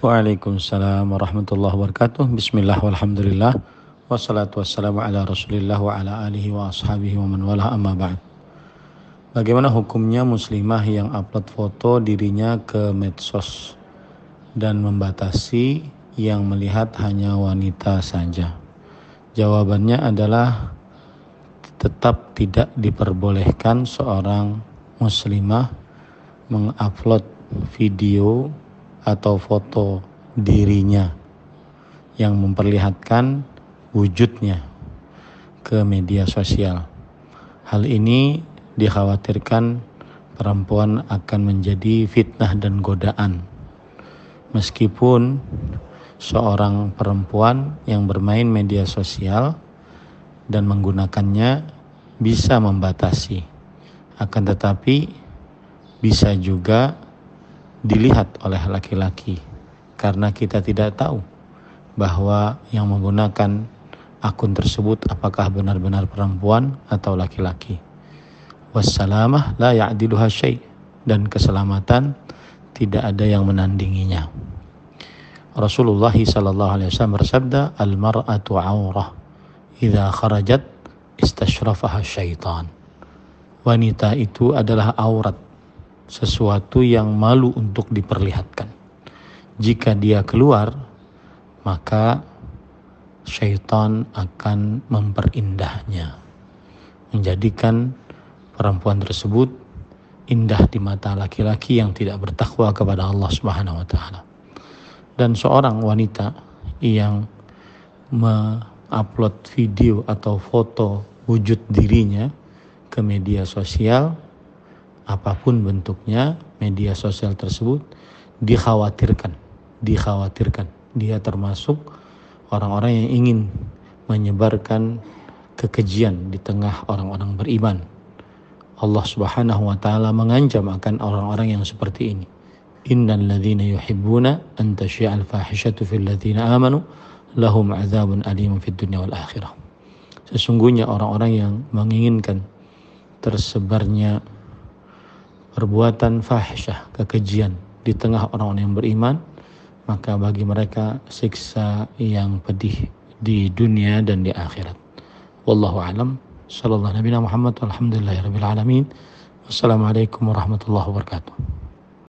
Waalaikumsalam warahmatullahi wabarakatuh. Bismillah walhamdulillah. Wassalatu wassalamu ala rasulillah wa ala alihi wa ashabihi wa man wala amma ba'd. Bagaimana hukumnya muslimah yang upload foto dirinya ke medsos dan membatasi yang melihat hanya wanita saja? Jawabannya adalah tetap tidak diperbolehkan seorang muslimah mengupload video atau foto dirinya yang memperlihatkan wujudnya ke media sosial. Hal ini dikhawatirkan perempuan akan menjadi fitnah dan godaan. Meskipun seorang perempuan yang bermain media sosial dan menggunakannya bisa membatasi, akan tetapi bisa juga dilihat oleh laki-laki karena kita tidak tahu bahwa yang menggunakan akun tersebut apakah benar-benar perempuan atau laki-laki. Wassalamah la ya'diluha syai' dan keselamatan tidak ada yang menandinginya. Rasulullah sallallahu alaihi wasallam bersabda, "Al-mar'atu 'aurah. Idza kharajat istashrafaha syaitan." Wanita itu adalah aurat sesuatu yang malu untuk diperlihatkan. Jika dia keluar, maka syaitan akan memperindahnya, menjadikan perempuan tersebut indah di mata laki-laki yang tidak bertakwa kepada Allah Subhanahu wa taala. Dan seorang wanita yang mengupload video atau foto wujud dirinya ke media sosial apa pun bentuknya media sosial tersebut dikhawatirkan dikhawatirkan. Dia termasuk orang-orang yang ingin menyebarkan kekejian di tengah orang-orang beriman. Allah Subhanahu wa taala mengancam akan orang-orang yang seperti ini. Innal ladzina yuhibbuna an tasyi'al fahishatu fil ladzina amanu lahum adzabun alim fid dunya wal akhirah. Sesungguhnya orang-orang yang menginginkan tersebarnya perbuatan fahsyah, kekejian di tengah orang-orang yang beriman, maka bagi mereka siksa yang pedih di dunia dan di akhirat. Wallahu alam. Sallallahu Nabi Muhammad. Alhamdulillahirabbil alamin. Wassalamualaikum warahmatullahi wabarakatuh.